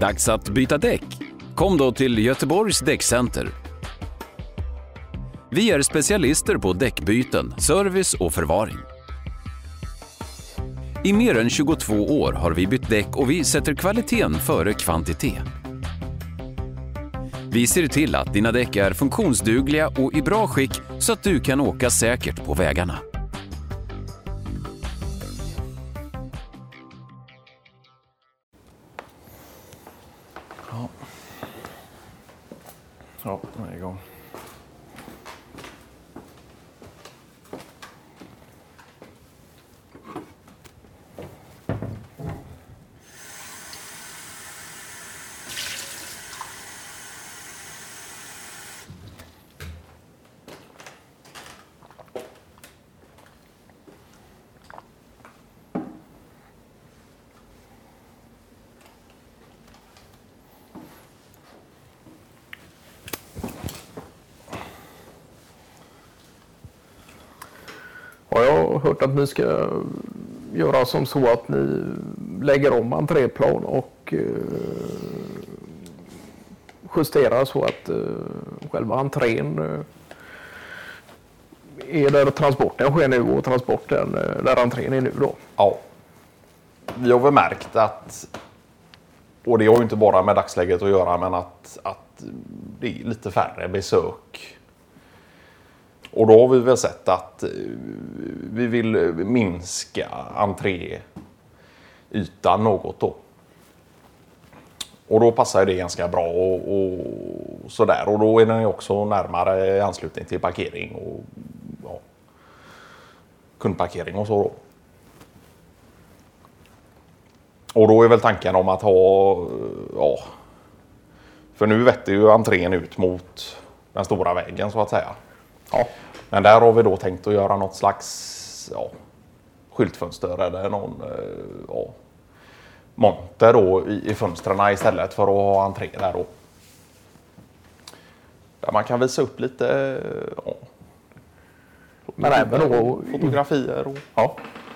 Dags att byta däck? Kom då till Göteborgs däckcenter. Vi är specialister på däckbyten, service och förvaring. I mer än 22 år har vi bytt däck och vi sätter kvaliteten före kvantitet. Vi ser till att dina däck är funktionsdugliga och i bra skick så att du kan åka säkert på vägarna. Har hört att ni ska göra som så att ni lägger om entréplan och eh, justerar så att eh, själva entrén eh, är där transporten sker nu och transporten eh, där entrén är nu då. Ja. Vi har väl märkt att, och det har ju inte bara med dagsläget att göra, men att, att det är lite färre besök. Och då har vi väl sett att eh, vi vill minska entréytan något då. Och då passar det ganska bra och, och sådär. Och då är den ju också närmare i anslutning till parkering och ja, kundparkering och så. Då. Och då är väl tanken om att ha, eh, ja, för nu vetter ju entrén ut mot den stora vägen så att säga. Ja, Men där har vi då tänkt att göra något slags ja, skyltfönster eller någon eh, ja, monter då i, i fönstren istället för att ha entré där då. Där man kan visa upp lite ja, men även då, fotografier. Och,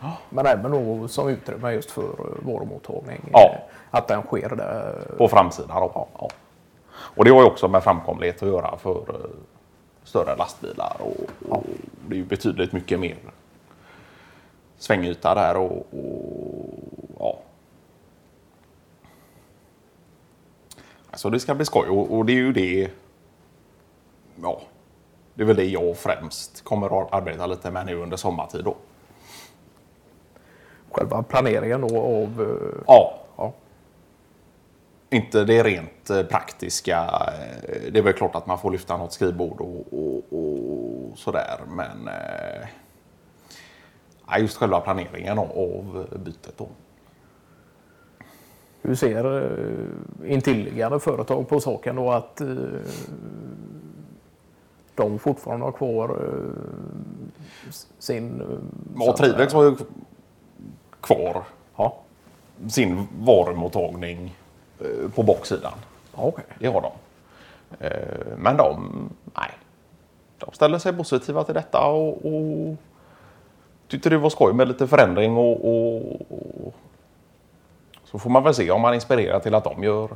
ja, men även då som utrymme just för eh, varumottagning. Ja. eh, Att den sker där. på framsidan. Då. Ja. Och det har ju också med framkomlighet att göra för eh, större lastbilar. Och, och Det är ju betydligt mycket mer svängyta där. Och, och, ja. Alltså det ska bli skoj och, och det är ju det. Ja, det är väl det jag främst kommer att arbeta lite med nu under sommartid. Då. Själva planeringen då av eh, Ja, ja, Inte det rent eh, praktiska. eh, Det är väl klart att man får lyfta något skrivbord och, och, sådär. Men eh, ja, just själva planeringen av- bytet. Då. Hur ser eh, intilliggande företag på saken då att eh, de fortfarande har kvar eh, sin... eh, att Trivex har ju kvar Ja, sin varumottagning eh, på baksidan. ja okej. Det har de. Men de, nej. De ställer sig positiva till detta och, och tyckte det var skoj med lite förändring och, och, och så får man väl se om man inspirerar till att de gör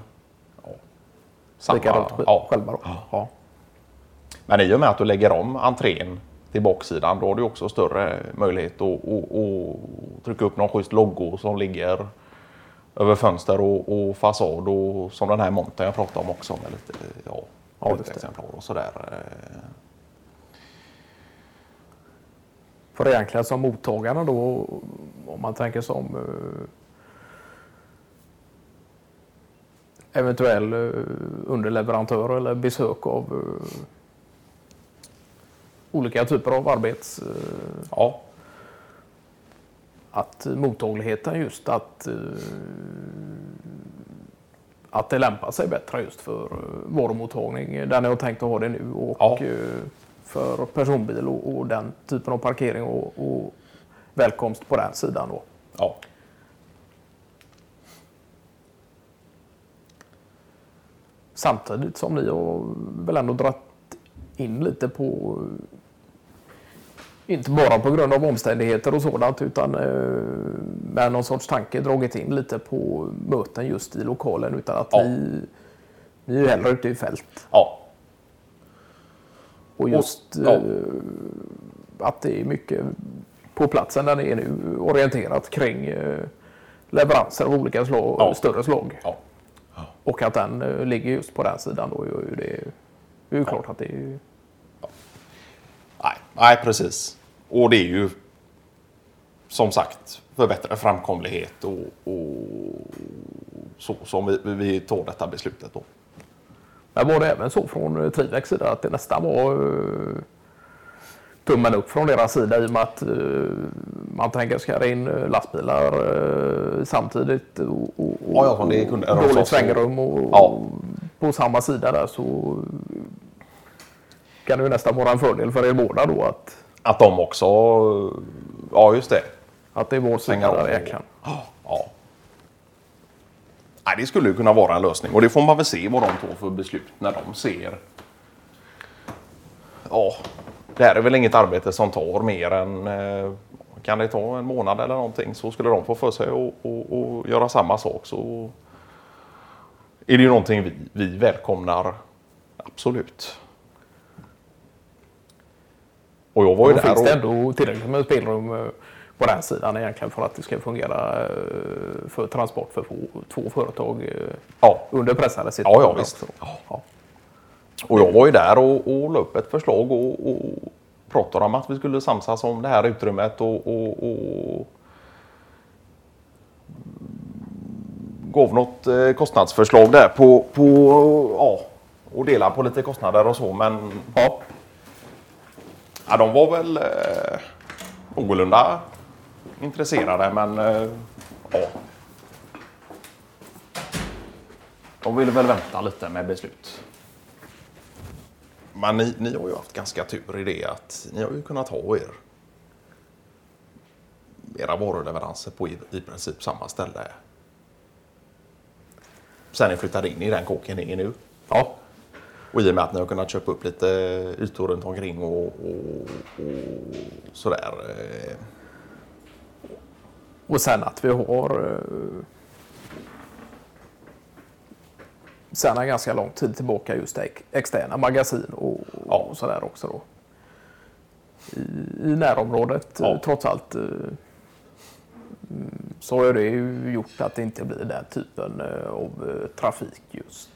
ja, samma. Likadant Ja. själva då. Ja. Men i och med att du lägger om entrén till baksidan då har du också större möjlighet att, att, att trycka upp någon schysst logo som ligger över fönster och, och fasad och som den här monten jag pratade om också med lite ja, Ja, det. exemplar och sådär. Eh, För egentligen som mottagare då, om man tänker som eh, eventuell eh, underleverantör eller besök av eh, olika typer av arbets... Ja, att mottagligheten just att att det lämpar sig bättre just för varumottagning där ni har tänkt att ha det nu och Ja. För personbil och, och den typen av parkering och, och välkomst på den sidan då. ja. Samtidigt som ni har väl ändå dratt in lite på inte bara på grund av omständigheter och sådant utan eh, med någon sorts tanke dragit in lite på möten just i lokalen utan att Ja. vi, vi är ju hellre ute i fält. Ja, Och just ja. eh, att det är mycket på platsen där det är nu orienterat kring eh, leveranser av olika slag, Ja. större slag. ja. Och att den eh, ligger just på den sidan då gör ju det, det är ju klart att det är Nej, nej, precis. Och det är ju som sagt förbättra framkomlighet och, och så som vi, vi tar detta beslutet då. Men var det även så från eh, Trivex sida att det nästan var uh, tummen upp från deras sida i och med att eh, man tänker ska in eh, lastbilar eh, samtidigt och, och, och Ja, ja, det kunde- de sa dåligt svängrum och, Ja. på samma sida där så kan det ju nästan vara en fördel för er båda då att, Att de också, ja just det. att det är vår sida där egentligen. Ja. Nej, det skulle kunna vara en lösning och det får man väl se vad de tar för beslut när de ser. Ja, det här är väl inget arbete som tar mer än eh, kan det ta en månad eller någonting så skulle de få för sig att göra samma sak så är det ju någonting vi, vi välkomnar absolut. Och jag var ju där finns och... det ändå tillräckligt med spelrum eh, på den sidan egentligen för att det ska fungera eh, för transport för två, företag eh, Ja, under pressade Ja, situationer. ja, visst. också. Ja. Och jag var ju där och, och la upp ett förslag och, och pratade om att vi skulle samsas om det här utrymmet och, och, och gav något eh, kostnadsförslag där på, på ja, och dela på lite kostnader och så men Ja. ja, de var väl eh, någorlunda intresserade men eh, ja. De ville väl vänta lite med beslut. Men ni, ni har ju haft ganska tur i det att ni har ju kunnat ha er era varuleveranser på i, i princip samma ställe. Sen ni flyttade in i den kåken ni är nu. Ja. Och i och med att ni har kunnat köpa upp lite ytor runt omkring och, och, och sådär. Och sen att vi har eh, sen en ganska lång tid tillbaka just ex- externa magasin och, Ja. och sådär också då. I, i närområdet eh, Ja. trots allt eh, mm, så har det ju gjort att det inte blir den typen av trafik just.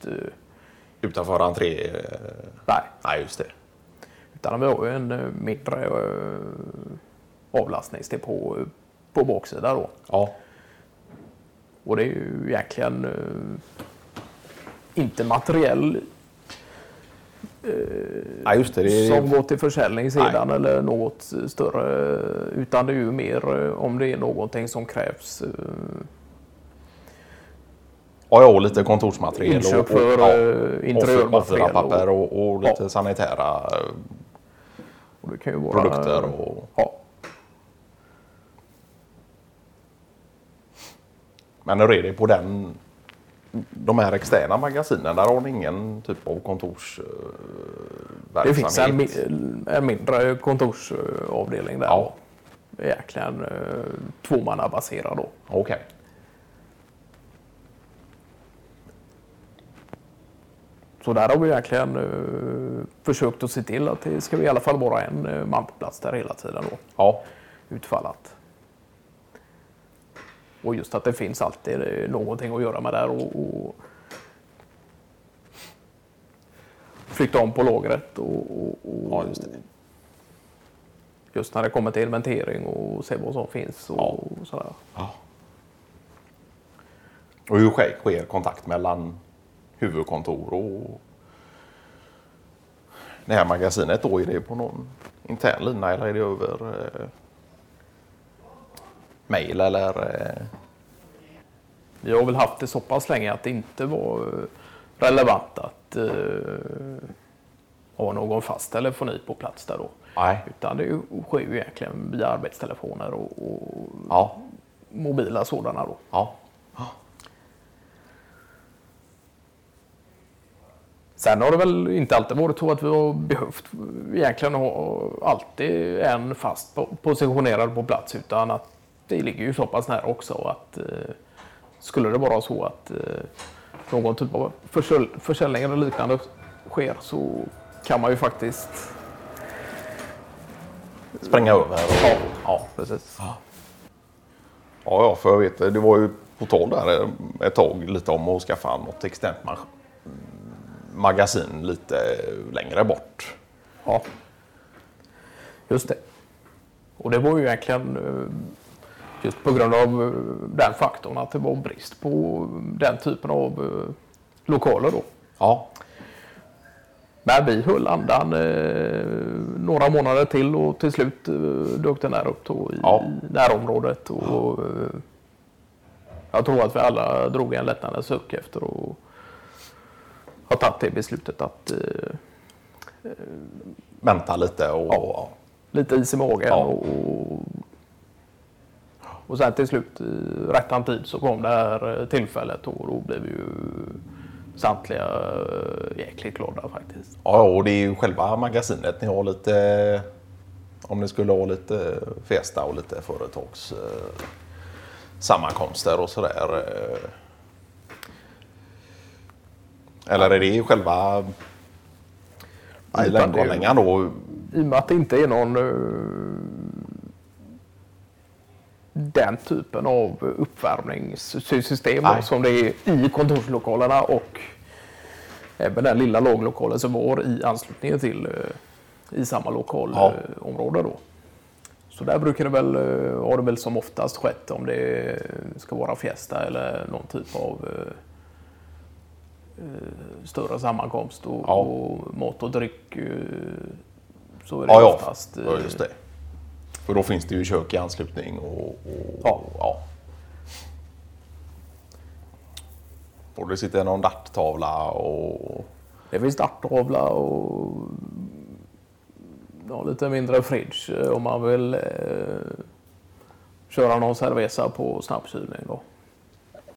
Utanför entré. Nej, Nej, just det. utan vi har ju en mindre avlastningsdepå på baksidan då. Ja, Och det är ju egentligen eh, inte materiell Nej, just det. det som går till försäljningssidan eller något större. Utan det är ju mer eh, om det är någonting som krävs eh, ja, ja, och lite kontorsmaterial. inköp och, och, för ja, eh, interiörmaterial. papper Och, och, och lite Ja. sanitära eh, och det kan ju vara, produkter. Och, Ja, men hur är det på den, de här externa magasinen? Där har ni ingen typ av kontorsverksamhet? det finns en, en mindre kontorsavdelning där. Ja. Egentligen eh, tvåmannabaserad då. Okej. Så där har vi egentligen eh, försökt att se till att det ska i alla fall vara en eh, man på plats där hela tiden då, Ja. utfallat. Och just att det finns alltid någonting att göra med där och, och flytta om på lagret och, och, och ja, just just när det kommer till inventering och se vad som finns och, Ja. och sådär. Ja. Och hur sker, sker kontakt mellan huvudkontor och det här magasinet då? Är det på någon intern lina eller är det över eh, mail eller? Eh, Vi har väl haft det så pass länge att det inte var eh, relevant att eh, ha någon fast telefoni på plats där då. nej. Utan det sker ju egentligen via arbetstelefoner och, och Ja. mobila sådana då. Ja. Sen har det väl inte alltid varit så att vi har behövt egentligen ha alltid en fast positionerad på plats utan att det ligger ju så pass nära också att eh, skulle det vara så att eh, någon typ av försäl försäljning eller liknande sker så kan man ju faktiskt Spränga över. Ja, ja precis. Ja, ja, för jag vet, det var ju på tal där ett tag lite om att skaffa något externt ma- magasin lite längre bort. Ja, just det. Och det var ju egentligen eh, just på grund av eh, den faktorn att det var brist på den typen av eh, lokaler då. Ja, Men vi höll andan eh, några månader till och till slut eh, dök den här upp då i, Ja. närområdet. Och, eh, jag tror att vi alla drog en lättnadens suck efter att ha tagit det beslutet att eh, vänta lite och... Ja. lite is i magen. Ja. Och, och sen till slut i rättan tid så kom det här eh, tillfället och då blev ju samtliga eh, jäkligt glada faktiskt. Ja, och det är ju själva magasinet ni har lite... Om ni skulle ha lite festa och lite företags eh, sammankomster och sådär. Eh. Eller är det själva i då? I och med att det inte är någon eh, den typen av uppvärmningssystem Nej. som det är i kontorslokalerna och även den lilla laglokalen som var i anslutning till eh, i samma Ja. lokalområde. då. Så där brukar det väl, eh, har det väl som oftast skett om det ska vara fiesta eller någon typ av eh, eh, större sammankomst och, Ja. och mat och dryck. eh, Så är det Ja, ja. oftast. eh, ja, just det. För då finns det ju kök i anslutning och... och Ja. ja. Och det sitter någon darttavla och... Det finns darttavla och ja, lite mindre fridge eh, om man vill eh, köra någon cerveza på snabbkylning. Då.